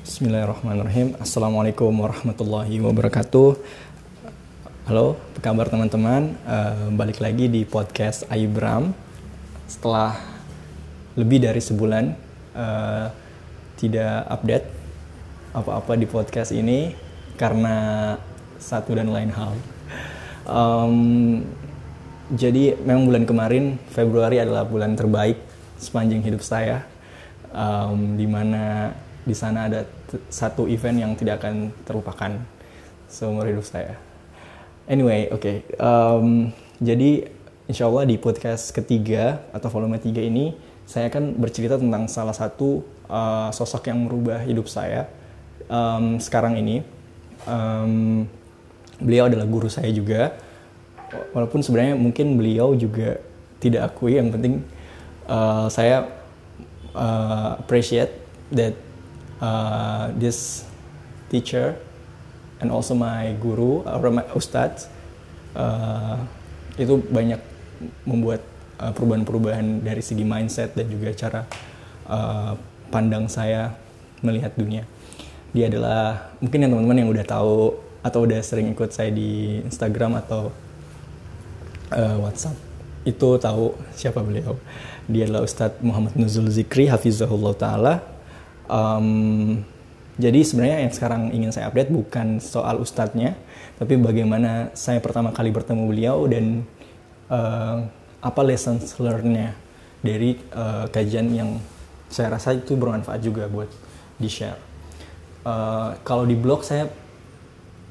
Bismillahirrahmanirrahim. Assalamualaikum warahmatullahi wabarakatuh. Halo, apa kabar teman-teman? Uh, balik lagi di podcast Aibram. Setelah lebih dari sebulan uh, tidak update apa-apa di podcast ini karena satu dan lain hal. Um, jadi memang bulan kemarin Februari adalah bulan terbaik sepanjang hidup saya, um, di mana di sana ada satu event yang tidak akan terlupakan seumur hidup saya. Anyway, oke. Okay. Um, jadi insya Allah di podcast ketiga atau volume tiga ini saya akan bercerita tentang salah satu uh, sosok yang merubah hidup saya um, sekarang ini. Um, beliau adalah guru saya juga. Walaupun sebenarnya mungkin beliau juga tidak akui. Yang penting uh, saya uh, appreciate that uh, this teacher and also my guru or my ustadz uh, itu banyak membuat uh, perubahan-perubahan dari segi mindset dan juga cara uh, pandang saya melihat dunia. Dia adalah mungkin yang teman-teman yang udah tahu atau udah sering ikut saya di Instagram atau uh, WhatsApp itu tahu siapa beliau. Dia adalah Ustadz Muhammad Nuzul Zikri Hafizahullah Ta'ala um, jadi sebenarnya yang sekarang ingin saya update bukan soal ustadznya, tapi bagaimana saya pertama kali bertemu beliau dan uh, apa lessons learnednya dari uh, kajian yang saya rasa itu bermanfaat juga buat di share. Uh, kalau di blog saya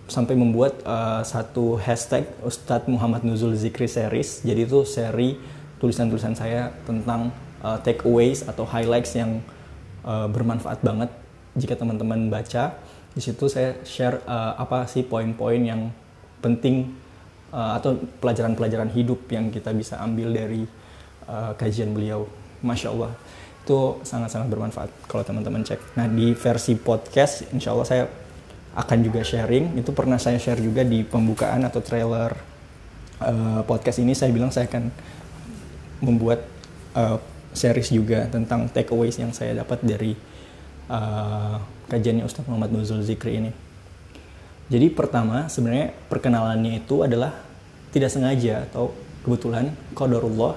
sampai membuat uh, satu hashtag Ustadz Muhammad Nuzul Zikri Series. Jadi itu seri tulisan-tulisan saya tentang uh, takeaways atau highlights yang uh, bermanfaat banget jika teman-teman baca. Di situ saya share uh, apa sih poin-poin yang penting uh, atau pelajaran-pelajaran hidup yang kita bisa ambil dari uh, kajian beliau. Masya allah. Itu sangat-sangat bermanfaat kalau teman-teman cek. Nah di versi podcast insya allah saya akan juga sharing. Itu pernah saya share juga di pembukaan atau trailer uh, podcast ini. Saya bilang saya akan membuat uh, series juga tentang takeaways yang saya dapat dari uh, kajiannya Ustadz Muhammad Nuzul Zikri ini. Jadi pertama sebenarnya perkenalannya itu adalah tidak sengaja atau kebetulan qadarullah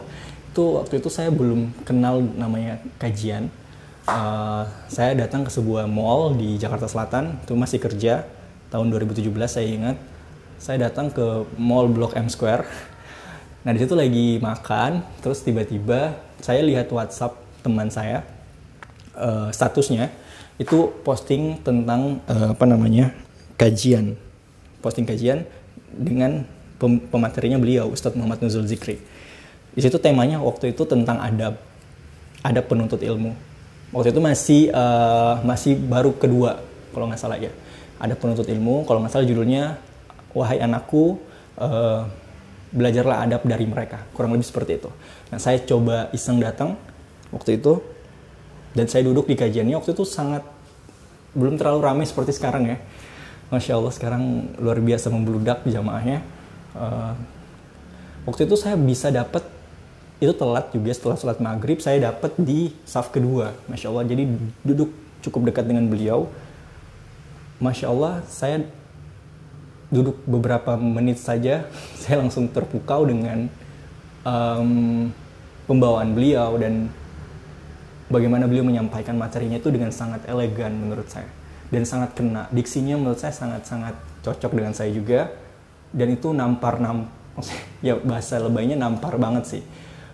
itu waktu itu saya belum kenal namanya kajian. Uh, saya datang ke sebuah mall di Jakarta Selatan itu masih kerja tahun 2017 saya ingat. Saya datang ke mall Blok M Square. Nah di situ lagi makan, terus tiba-tiba saya lihat WhatsApp teman saya uh, statusnya itu posting tentang uh, apa namanya kajian. Posting kajian dengan pem pematerinya beliau Ustadz Muhammad Nuzul Zikri. Di situ temanya waktu itu tentang adab adab penuntut ilmu. Waktu itu masih uh, masih baru kedua kalau nggak salah ya. Ada penuntut ilmu kalau nggak salah judulnya wahai anakku uh, belajarlah adab dari mereka. Kurang lebih seperti itu. Nah saya coba iseng datang waktu itu dan saya duduk di kajiannya waktu itu sangat belum terlalu ramai seperti sekarang ya. Masya allah sekarang luar biasa membludak jamaahnya. Uh, waktu itu saya bisa dapat itu telat juga setelah sholat maghrib saya dapat di saf kedua masya allah. Jadi duduk cukup dekat dengan beliau. Masya allah saya duduk beberapa menit saja saya langsung terpukau dengan um, pembawaan beliau dan bagaimana beliau menyampaikan materinya itu dengan sangat elegan menurut saya. Dan sangat kena diksinya menurut saya sangat-sangat cocok dengan saya juga. Dan itu nampar nam ya bahasa lebaynya nampar banget sih.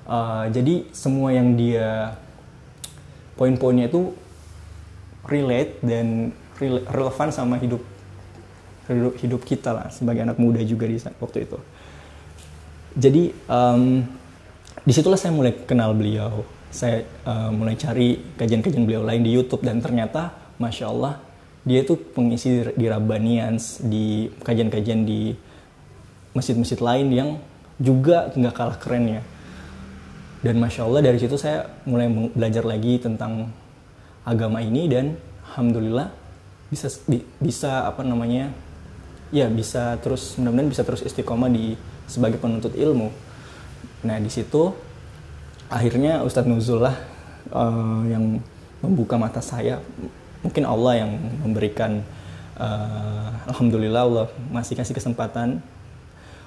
Uh, jadi semua yang dia poin-poinnya itu relate dan relevan sama hidup hidup, kita lah sebagai anak muda juga di waktu itu. Jadi um, di situlah saya mulai kenal beliau. Saya uh, mulai cari kajian-kajian beliau lain di YouTube dan ternyata, masya Allah, dia itu pengisi di Rabbanians, di kajian-kajian di masjid-masjid lain yang juga nggak kalah keren ya. Dan masya Allah dari situ saya mulai belajar lagi tentang agama ini dan alhamdulillah bisa bisa apa namanya ya bisa terus mudah-mudahan bisa terus istiqomah di sebagai penuntut ilmu. Nah di situ akhirnya Ustadz Nuzul lah uh, yang membuka mata saya. Mungkin Allah yang memberikan uh, alhamdulillah Allah masih kasih kesempatan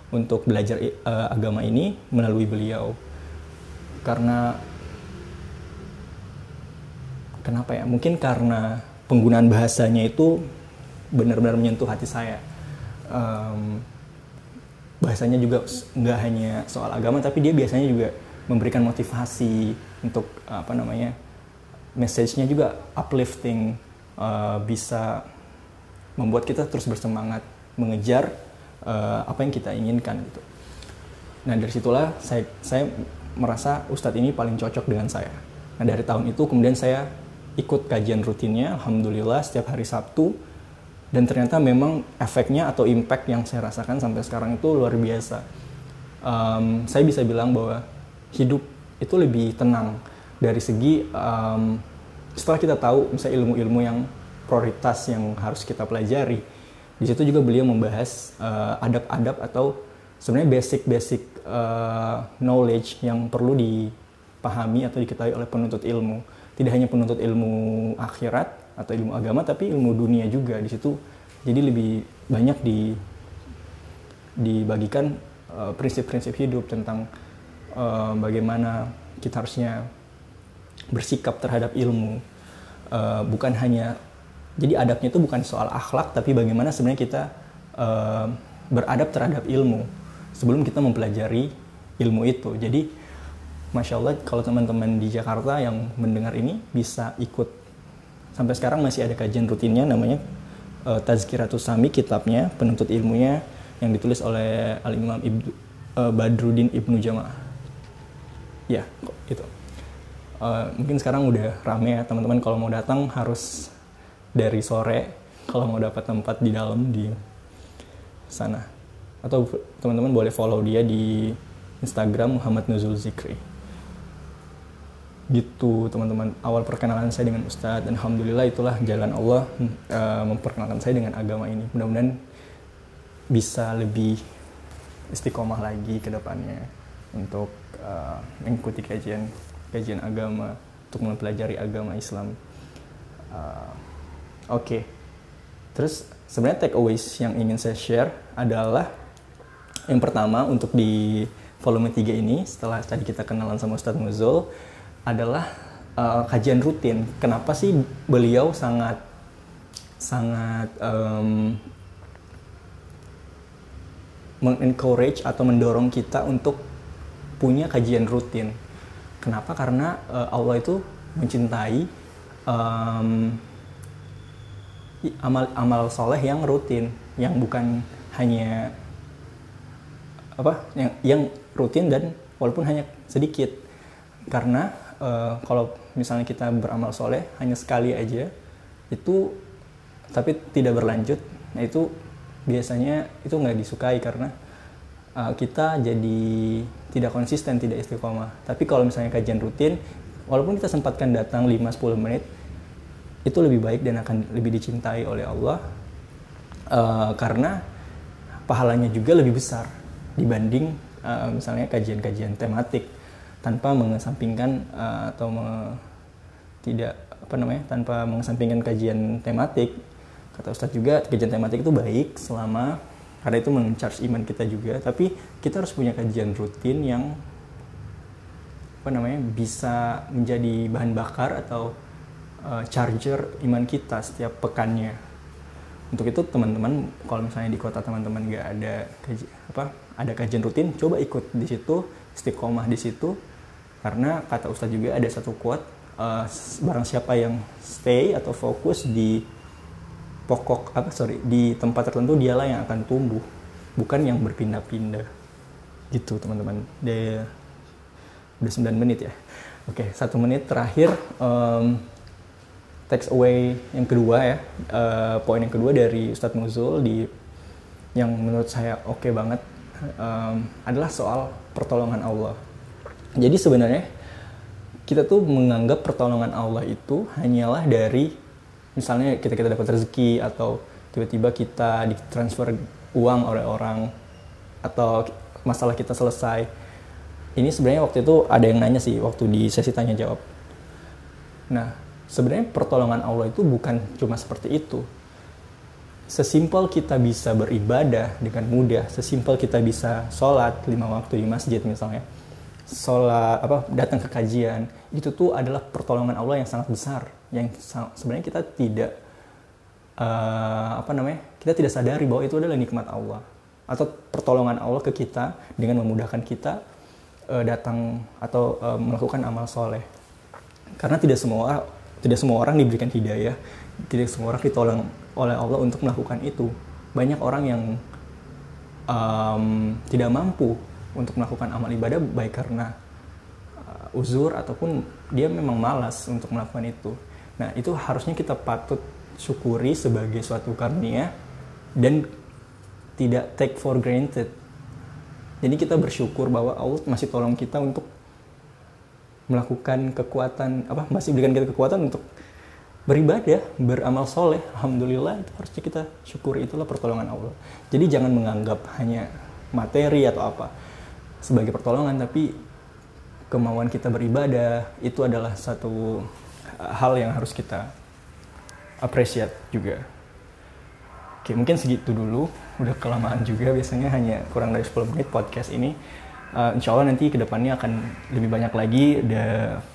untuk belajar uh, agama ini melalui beliau. Karena kenapa ya? Mungkin karena penggunaan bahasanya itu benar-benar menyentuh hati saya um, bahasanya juga nggak hanya soal agama tapi dia biasanya juga memberikan motivasi untuk apa namanya message-nya juga uplifting uh, bisa membuat kita terus bersemangat mengejar uh, apa yang kita inginkan gitu. Nah dari situlah saya saya merasa Ustadz ini paling cocok dengan saya. Nah dari tahun itu kemudian saya ikut kajian rutinnya, alhamdulillah setiap hari Sabtu dan ternyata memang efeknya atau impact yang saya rasakan sampai sekarang itu luar biasa. Um, saya bisa bilang bahwa hidup itu lebih tenang dari segi um, setelah kita tahu misalnya ilmu-ilmu yang prioritas yang harus kita pelajari di situ juga beliau membahas uh, adab-adab atau sebenarnya basic-basic uh, knowledge yang perlu dipahami atau diketahui oleh penuntut ilmu tidak hanya penuntut ilmu akhirat atau ilmu agama tapi ilmu dunia juga di situ. Jadi lebih banyak di dibagikan uh, prinsip-prinsip hidup tentang uh, bagaimana kita harusnya bersikap terhadap ilmu. Uh, bukan hanya jadi adabnya itu bukan soal akhlak tapi bagaimana sebenarnya kita uh, beradab terhadap ilmu sebelum kita mempelajari ilmu itu. Jadi masya Allah kalau teman-teman di Jakarta yang mendengar ini bisa ikut sampai sekarang masih ada kajian rutinnya namanya uh, Tazkiratus Sami kitabnya penuntut ilmunya yang ditulis oleh Al Imam Ibnu uh, Badruddin Ibnu Jamaah. Ya itu uh, mungkin sekarang udah rame ya teman-teman. Kalau mau datang harus dari sore. Kalau mau dapat tempat di dalam di sana. Atau teman-teman boleh follow dia di Instagram Muhammad Nuzul Zikri gitu teman-teman awal perkenalan saya dengan Ustadz dan Alhamdulillah itulah jalan Allah uh, memperkenalkan saya dengan agama ini mudah-mudahan bisa lebih istiqomah lagi ke depannya untuk uh, mengikuti kajian kajian agama untuk mempelajari agama Islam uh, Oke. Okay. Terus sebenarnya takeaways yang ingin saya share adalah yang pertama untuk di volume 3 ini setelah tadi kita kenalan sama Ustadz Muzul adalah uh, kajian rutin. Kenapa sih beliau sangat sangat um, mengencourage atau mendorong kita untuk punya kajian rutin. Kenapa? Karena uh, Allah itu mencintai um, amal amal soleh yang rutin yang bukan hanya apa yang yang rutin dan walaupun hanya sedikit karena uh, kalau misalnya kita beramal soleh hanya sekali aja itu tapi tidak berlanjut nah itu biasanya itu nggak disukai karena uh, kita jadi tidak konsisten tidak istiqomah. Tapi kalau misalnya kajian rutin walaupun kita sempatkan datang 5-10 menit itu lebih baik dan akan lebih dicintai oleh Allah uh, karena pahalanya juga lebih besar dibanding uh, misalnya kajian-kajian tematik tanpa mengesampingkan uh, atau me, tidak apa namanya tanpa mengesampingkan kajian tematik kata Ustadz juga kajian tematik itu baik selama karena itu mencharge iman kita juga tapi kita harus punya kajian rutin yang apa namanya bisa menjadi bahan bakar atau uh, charger iman kita setiap pekannya. Untuk itu teman-teman kalau misalnya di kota teman-teman nggak ada kaji, apa ada kajian rutin, coba ikut di situ, istiqomah di situ. Karena kata Ustadz juga ada satu quote, uh, barang siapa yang stay atau fokus di pokok apa sorry di tempat tertentu dialah yang akan tumbuh, bukan yang berpindah-pindah. Gitu teman-teman. Dia udah 9 menit ya. Oke, satu menit terakhir. Um, text away yang kedua ya, uh, poin yang kedua dari Ustadz Muzul di yang menurut saya oke okay banget um, adalah soal pertolongan Allah. Jadi sebenarnya kita tuh menganggap pertolongan Allah itu hanyalah dari misalnya kita kita dapat rezeki atau tiba-tiba kita ditransfer uang oleh orang atau masalah kita selesai. Ini sebenarnya waktu itu ada yang nanya sih waktu di sesi tanya jawab. Nah, sebenarnya pertolongan Allah itu bukan cuma seperti itu sesimpel kita bisa beribadah dengan mudah sesimpel kita bisa sholat lima waktu di masjid misalnya sholat apa datang ke kajian itu tuh adalah pertolongan Allah yang sangat besar yang sebenarnya kita tidak uh, apa namanya kita tidak sadari bahwa itu adalah nikmat Allah atau pertolongan Allah ke kita dengan memudahkan kita uh, datang atau uh, melakukan amal soleh. Karena tidak semua tidak semua orang diberikan hidayah tidak semua orang ditolong oleh Allah untuk melakukan itu. Banyak orang yang um, tidak mampu untuk melakukan amal ibadah baik karena uh, uzur ataupun dia memang malas untuk melakukan itu nah itu harusnya kita patut syukuri sebagai suatu karunia dan tidak take for granted. Jadi kita bersyukur bahwa Allah masih tolong kita untuk melakukan kekuatan apa masih berikan kita kekuatan untuk beribadah, beramal soleh. Alhamdulillah itu harusnya kita syukuri itulah pertolongan Allah. Jadi jangan menganggap hanya materi atau apa sebagai pertolongan, tapi kemauan kita beribadah itu adalah satu hal yang harus kita appreciate juga. Oke, mungkin segitu dulu. Udah kelamaan juga, biasanya hanya kurang dari 10 menit podcast ini. Uh, insya Allah nanti ke depannya akan lebih banyak lagi. Ada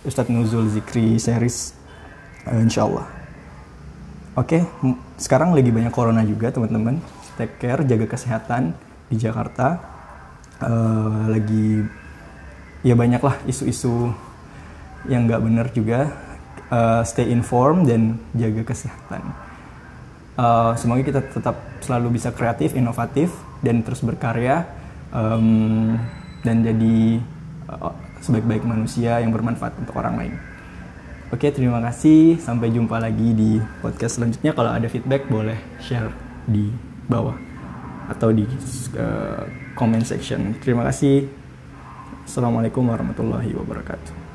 Ustadz Nuzul Zikri series. Uh, insya Allah. Oke, sekarang lagi banyak corona juga teman-teman. Take care, jaga kesehatan di Jakarta. Uh, lagi ya banyak lah isu-isu yang nggak benar juga. Uh, stay informed dan jaga kesehatan uh, semoga kita tetap selalu bisa kreatif, inovatif, dan terus berkarya um, dan jadi uh, sebaik-baik manusia yang bermanfaat untuk orang lain. Oke, terima kasih. Sampai jumpa lagi di podcast selanjutnya. Kalau ada feedback, boleh share di bawah atau di uh, comment section. Terima kasih. Assalamualaikum warahmatullahi wabarakatuh.